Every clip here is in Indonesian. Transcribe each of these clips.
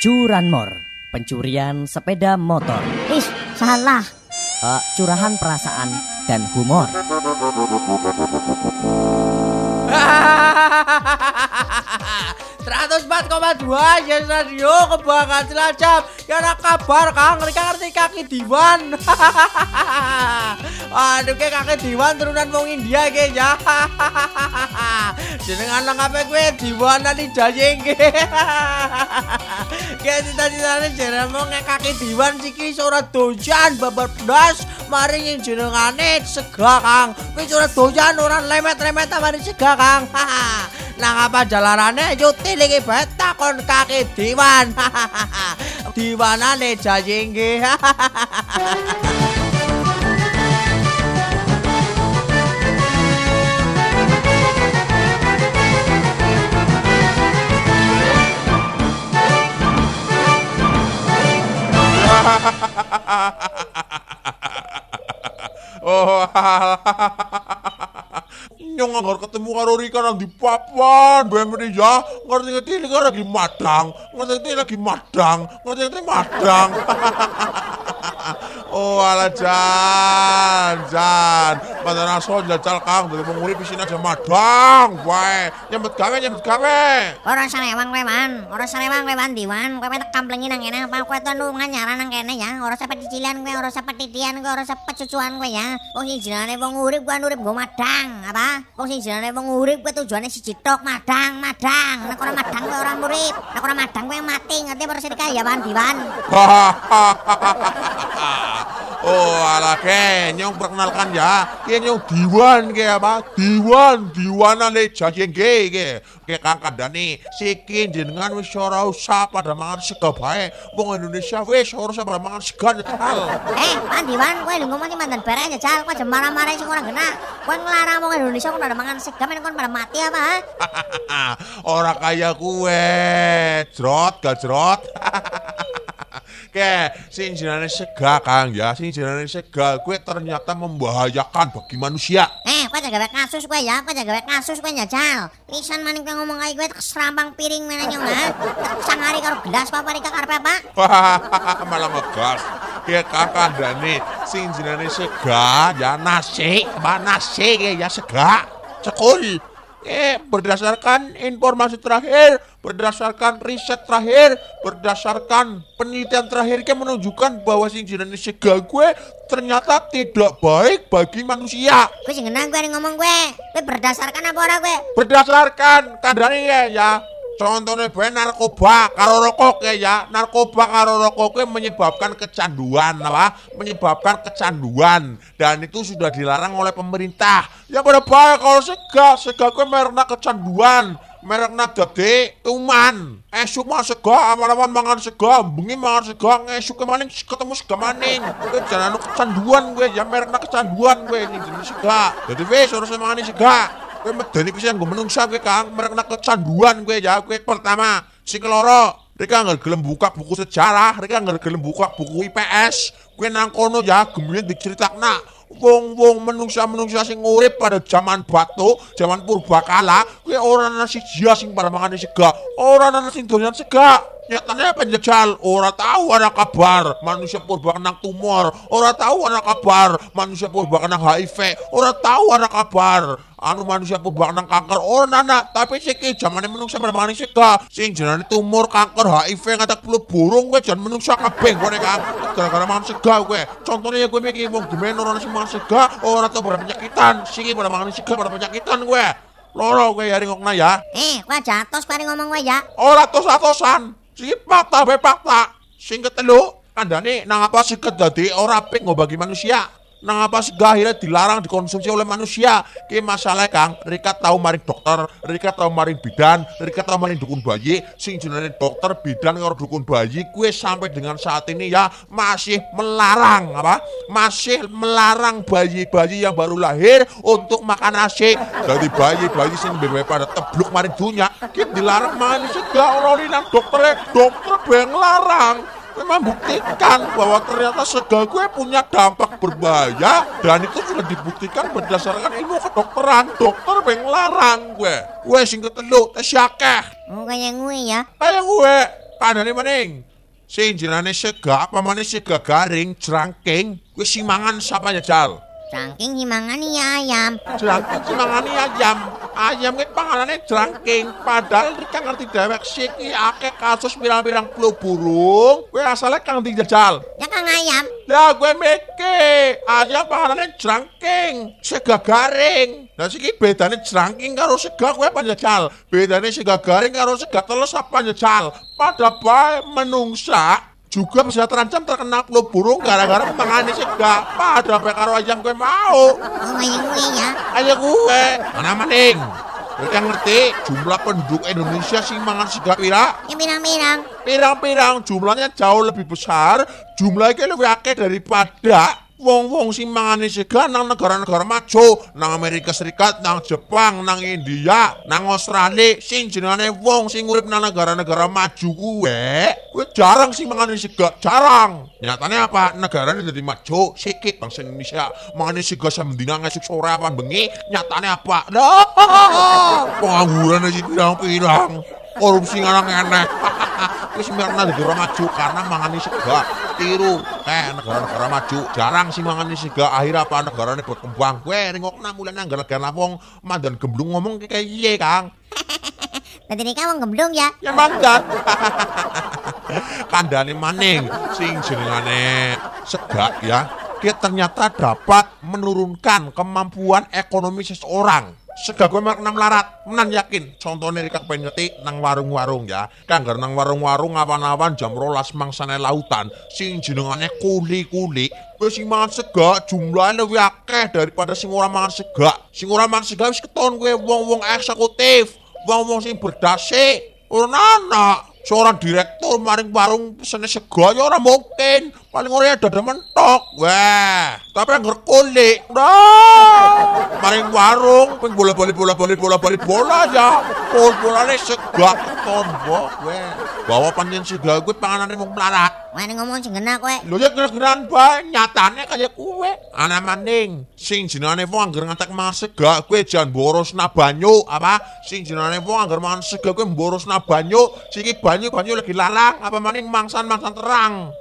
Curanmor, pencurian sepeda motor, Ih, salah. eh, curahan perasaan dan humor. Seratus empat koma dua Yes Radio kebanggaan Cilacap Karena kabar Kang? Rika ngerti kaki Diwan. Aduh ke kaki Diwan turunan wong India ke ya Jenengan lengkap gue Diwan nanti jajing ke Kayak cita-citanya jenengan mau nge kaki Diwan Siki surat dojan babar belas Mari yang jenengane sega Kang. Kuwi surat dojan orang lemet-lemet mari sega Kang. Nah apa jalanane yuti lagi beta kon kaki diwan. Diwanane jajingge Oh, nyong anggar ketemu karo Rika nang di papan, bemri ya, ngerti ngerti ini kan lagi madang, ngerti ngerti lagi madang, ngerti ngerti madang. oh ala jan, jan, pada naso jajal kang, dari menguri pisina aja madang, wae, nyambet gawe, nyambet gawe. Ora sarewang kowe man, ora sarewang kowe man diwan, kowe mek kamplengi nang kene apa kowe tuh nu nganyaran nang kene ya, ora sampe cicilan kowe, ora sampe titian kowe, ora sampe cucuan kowe ya. Wong jenenge wong urip kuwi urip nggo madang, apa? Wong jenenge wong urip kuwi tujuane siji tok madang, madang. Nek ora madang kowe ora urip, nek ora madang kowe mati, ngerti ora sing kaya wan diwan. oh ala ke nyong perkenalkan ya ke nyong diwan ke apa diwan diwana le jajeng ke ke ke kakak dani sikin jenengan wis ora usah pada mangan sega bae wong Indonesia wis ora usah pada mangan sega hal Eh, man diwan kowe lho ngomong iki mantan bareng aja jal, kowe aja marah-marah sing ora genah. Kowe nglarang wong Indonesia kok pada mangan segamen kon pada mati apa? ha? ora kaya kue jrot gak jrot Ke, sing jenenge sega Kang ya, sing jenenge sega kue ternyata membahayakan bagi manusia. Eh, kowe aja gawe kasus kowe ya, kowe aja gawe kasus kowe njajal. Pisan maning kowe ngomong kae kowe tak serampang piring meneh nyong ha. Sangari karo gelas apa iki karepe apa? malah ngegas ya kakak dani sing jenenge sega ya nasi apa nasi ya sega cekul eh berdasarkan informasi terakhir berdasarkan riset terakhir berdasarkan penelitian terakhir yang menunjukkan bahwa sing jenenge sega gue ternyata tidak baik bagi manusia sing genah kowe ngomong kowe. Kowe berdasarkan apa ora kowe? berdasarkan kandani ya ya contohnya bae narkoba karo rokok ya ya. Narkoba karo rokok kuwi menyebabkan kecanduan apa? Menyebabkan kecanduan. Dan itu sudah dilarang oleh pemerintah. Yang pada baik kalau sega sega kuwi merekna kecanduan merekna gede uman esuk mah sega aman-aman mangan sega bengi mangan sega esuk maning ketemu sega maning. Kuwi jangan kecanduan gue ya merekna kecanduan gue ini jenis sega. Jadi wis harus mangan sega Kowe medeni pisan nggo menungsa kowe Kang, merekna kecanduan kowe ya. Kowe pertama, sing keloro, mereka nggak gelem buka buku sejarah, mereka nggak gelem buka buku IPS. Kowe nang kono ya gemen diceritakna wong-wong menungsa-menungsa sing urip pada zaman batu, zaman purbakala, kowe ora ana siji sing pada mangan sega, ora ana sing doyan sega. Nyatanya penjajal, ora tahu ada kabar manusia purba kena tumor, ora tahu ada kabar manusia purba kena HIV, ora tahu ada kabar anu manusia purba kena kanker, ora nana, tapi siki zamane menungsa pada mangan sega, sing jenenge tumor, kanker, HIV, ngatak flu burung kowe jan menungsa kabeh kowe Kang. Gara-gara mangan sega kowe. Contohnya ya kowe iki wong demen ora sing mangan sega, ora tau pada penyakitan, siki pada mangan sega pada penyakitan kowe. Loro kowe ya ringokna ya. Eh, kowe aja atos kowe ngomong kowe ya. Ora tos-atosan. Sing fakta be fakta. Sing ketelu kandhane nang apa siket dadi ora apik nggo bagi manusia. Nang apa sega akhirnya dilarang dikonsumsi oleh manusia. Ki masalah Kang, Rika tahu maring dokter, Rika tahu maring bidan, Rika tahu maring dukun bayi, sing jenenge dokter, bidan karo dukun bayi kue sampai dengan saat ini ya masih melarang apa? Masih melarang bayi-bayi yang baru lahir untuk makan nasi. Jadi bayi-bayi sing bebe pada tebluk maring dunia, kita dilarang makan sega ora nang dokter, dokter beng larang memang buktikan bahwa ternyata sega gue punya dampak berbahaya dan itu sudah dibuktikan berdasarkan ilmu kedokteran dokter beng larang gue gue sing ketelu tes yakeh Oh, kaya gue ya. kayak gue Kandhane maning. Sing jenenge sega apa maneh sega garing jrangking kuwi sing mangan sapa jajal. Saking himangan ya ayam. Jrangking sing mangani ayam. Ayam kuwi panganane jrangking. Padahal kang ngerti dewek siki akeh kasus pirang-pirang flu burung. Kuwi asale kang dijajal. Ya Kang Ayam. Lah gue mikir, ayam panganane jrangking, sega garing. Lah siki bedane jrangking karo sega kowe apa njajal? Bedane sega garing karo sega teles apa njajal? Pada bae menungsa juga bisa terancam terkena flu burung gara-gara mangane sega. Pada bae karo ayam gue mau. Oh kayak gue ya. Ayo gue, mana maning? Kowe yang ngerti jumlah penduduk Indonesia sing mangan sega pira? Ya pirang-pirang. pirang-pirang jumlahnya jauh lebih besar jumlahnya lebih akeh daripada wong-wong sing mangane nang negara-negara maju nang Amerika Serikat nang Jepang nang India nang Australia sing jenenge wong sing urip nang negara-negara maju kuwe kuwe jarang sing mangane jarang. Nyatanya apa? Negaranya jadi maju sikit bangsa Indonesia. Mangane sega samdina ngesuk sore apa bengi nyatanya apa? Dah pengangguran aja pirang-pirang korupsi ngarang enek Wis mirna negara maju karena mangani sega. Tiru kayak negara-negara maju jarang sih mangani sega. Akhir apa negara ini berkembang. Kowe nengokna mulai nang gara-gara wong mandan gemblung ngomong kayak iye, Kang. Tadi ini kamu gemblung ya. Ya mandan. Kandane maning sing jenengane sega ya. Dia ternyata dapat menurunkan kemampuan ekonomi seseorang. Sega gue mek nang larat, menan yakin. Contohnya Rika pengen ngetik nang warung-warung ya. Kanggar nang warung-warung awan-awan jam rolas mangsane lautan. Sing jenengane kuli-kuli. Wis sing mangan sega jumlahnya lebih akeh daripada sing ora mangan sega. Sing mangan sega wis keton gue wong-wong eksekutif, wong-wong sing berdasi. Ora ana seorang direktur maring warung pesene sega ya mungkin. Paling ora ya dada mentok. Wah, tapi anggar kulik. Nah, maring warung ping bola-bali bola-bali bola-bali bola ya. Pol bolane sega keton mbok weh. Bawa panjen sega kuwi panganane wong melarat. Wah ini ngomong sing kena kowe. Lho ya kira-kiraan bae nyatane kaya kuwe. Ana maning sing jenenge wong anggar ngantek mangan sega kuwe jan boros na banyu apa? Sing jenenge wong anggar mangan sega kuwe boros na banyu. Siki banyu-banyu lagi larang apa maning mangsan-mangsan terang.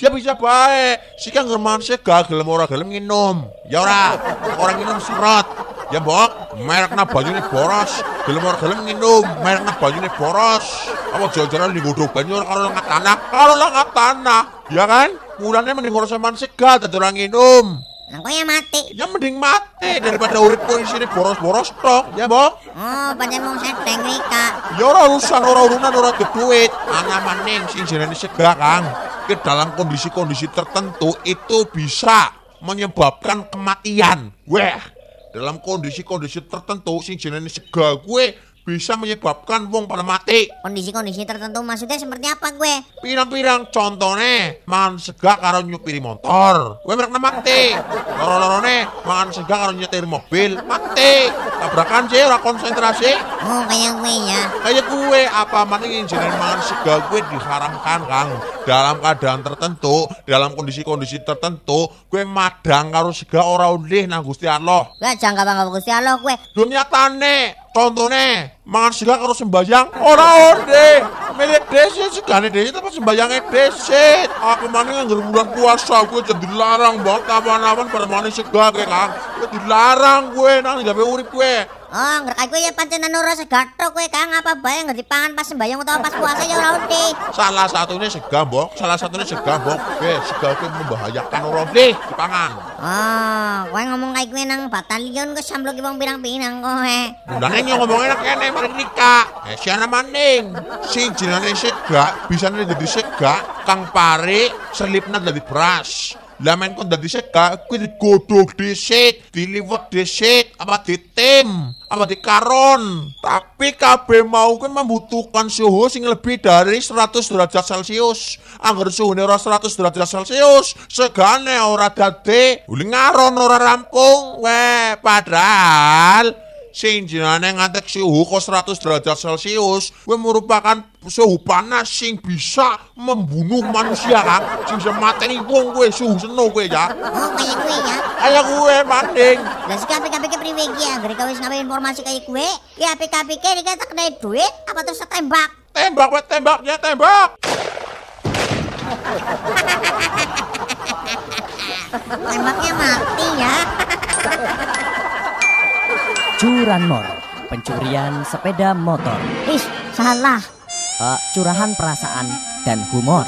Dia bisa baik. Siki anggar mangan sega gelem ora gelem nginum. Ya ora, orang nginum surut. Ya mbok, merekna banyune boros. Gelem ora gelem nginum, merekna banyune boros. Apa jajaran digodhog banyu karo lengat tanah? Karo lengat tanah, ya kan? Mulane mending ora sampean sega dadi ora nginum. Nah kowe ya mati. Ya mending mati daripada urip kok isine boros-boros tok, ya mbok. Oh pancen wong sedeng Rika. Ya ora urusan ora urunan ora duit. Ana maning sing jenenge sega, Kang. Ke dalam kondisi-kondisi tertentu itu bisa menyebabkan kematian. Wah, dalam kondisi-kondisi tertentu sing jenenge sega gue bisa menyebabkan wong pada mati. Kondisi-kondisi tertentu maksudnya seperti apa gue? Pirang-pirang contohnya mangan sega karo nyupiri motor. Gue merek mati. Loro-lorone mangan sega karo nyetir mobil, mati. Tabrakan sih ora konsentrasi. Oh kayak gue ya. Kayak gue apa maning jeneng mangan sega gue diharamkan Kang. Dalam keadaan tertentu, dalam kondisi-kondisi tertentu, gue madang karo sega ora ulih nang Gusti Allah. Lah jangka bangga Gusti Allah gue. Dunia tane, contohnya mangan sega karo sembayang ora ode. Milik desi segane desi tapi sembayangnya desi. Aku maning anggar bulan puasa gue jadi dilarang banget kapan-kapan pada maning sega gue Kang. Gue dilarang gue nang gawe urip gue. Oh ngerti gue ya pancen rasa gathok gue Kang apa bae nggak dipangan pas sembayang utawa pas puasa ya ora udah. Salah satunya sega, Mbok. Salah satunya sega, Mbok. Oke, sega itu membahayakan orang deh dipangan. Oh, kowe ngomong kayak gue nang batalion gue samblok wong pirang-pirang kowe. Undang yang ngomongin kene mari nikah. Eh, siana maning. Sing jenenge sega, bisa jadi sega, kang pare selipna dadi beras. Lah men kon dadi sega, kuwi digodhog dhisik, diliwet dhisik, apa ditim, apa dikaron. Tapi kabeh mau kan membutuhkan suhu sing lebih dari 100 derajat Celcius. Angger suhune ora 100 derajat Celcius, segane ora dadi ngaron ora rampung. Weh, padahal sing jenenge ngantek suhu kok 100 derajat Celcius kuwi merupakan suhu panas sing bisa membunuh manusia kan sing bisa mateni wong kuwi suhu seno kuwi ya Oh kayak gue ya. kaya gue manding Lah sik apik-apik priwe iki ya, gara wis ngawe informasi kayak gue. Ya apik-apik iki tak kena duit apa terus tembak. tembak, weh, tembak, ya tembak. Tembaknya mati ya. Curanmor, pencurian sepeda motor. Ih, salah. Eh, curahan perasaan dan humor.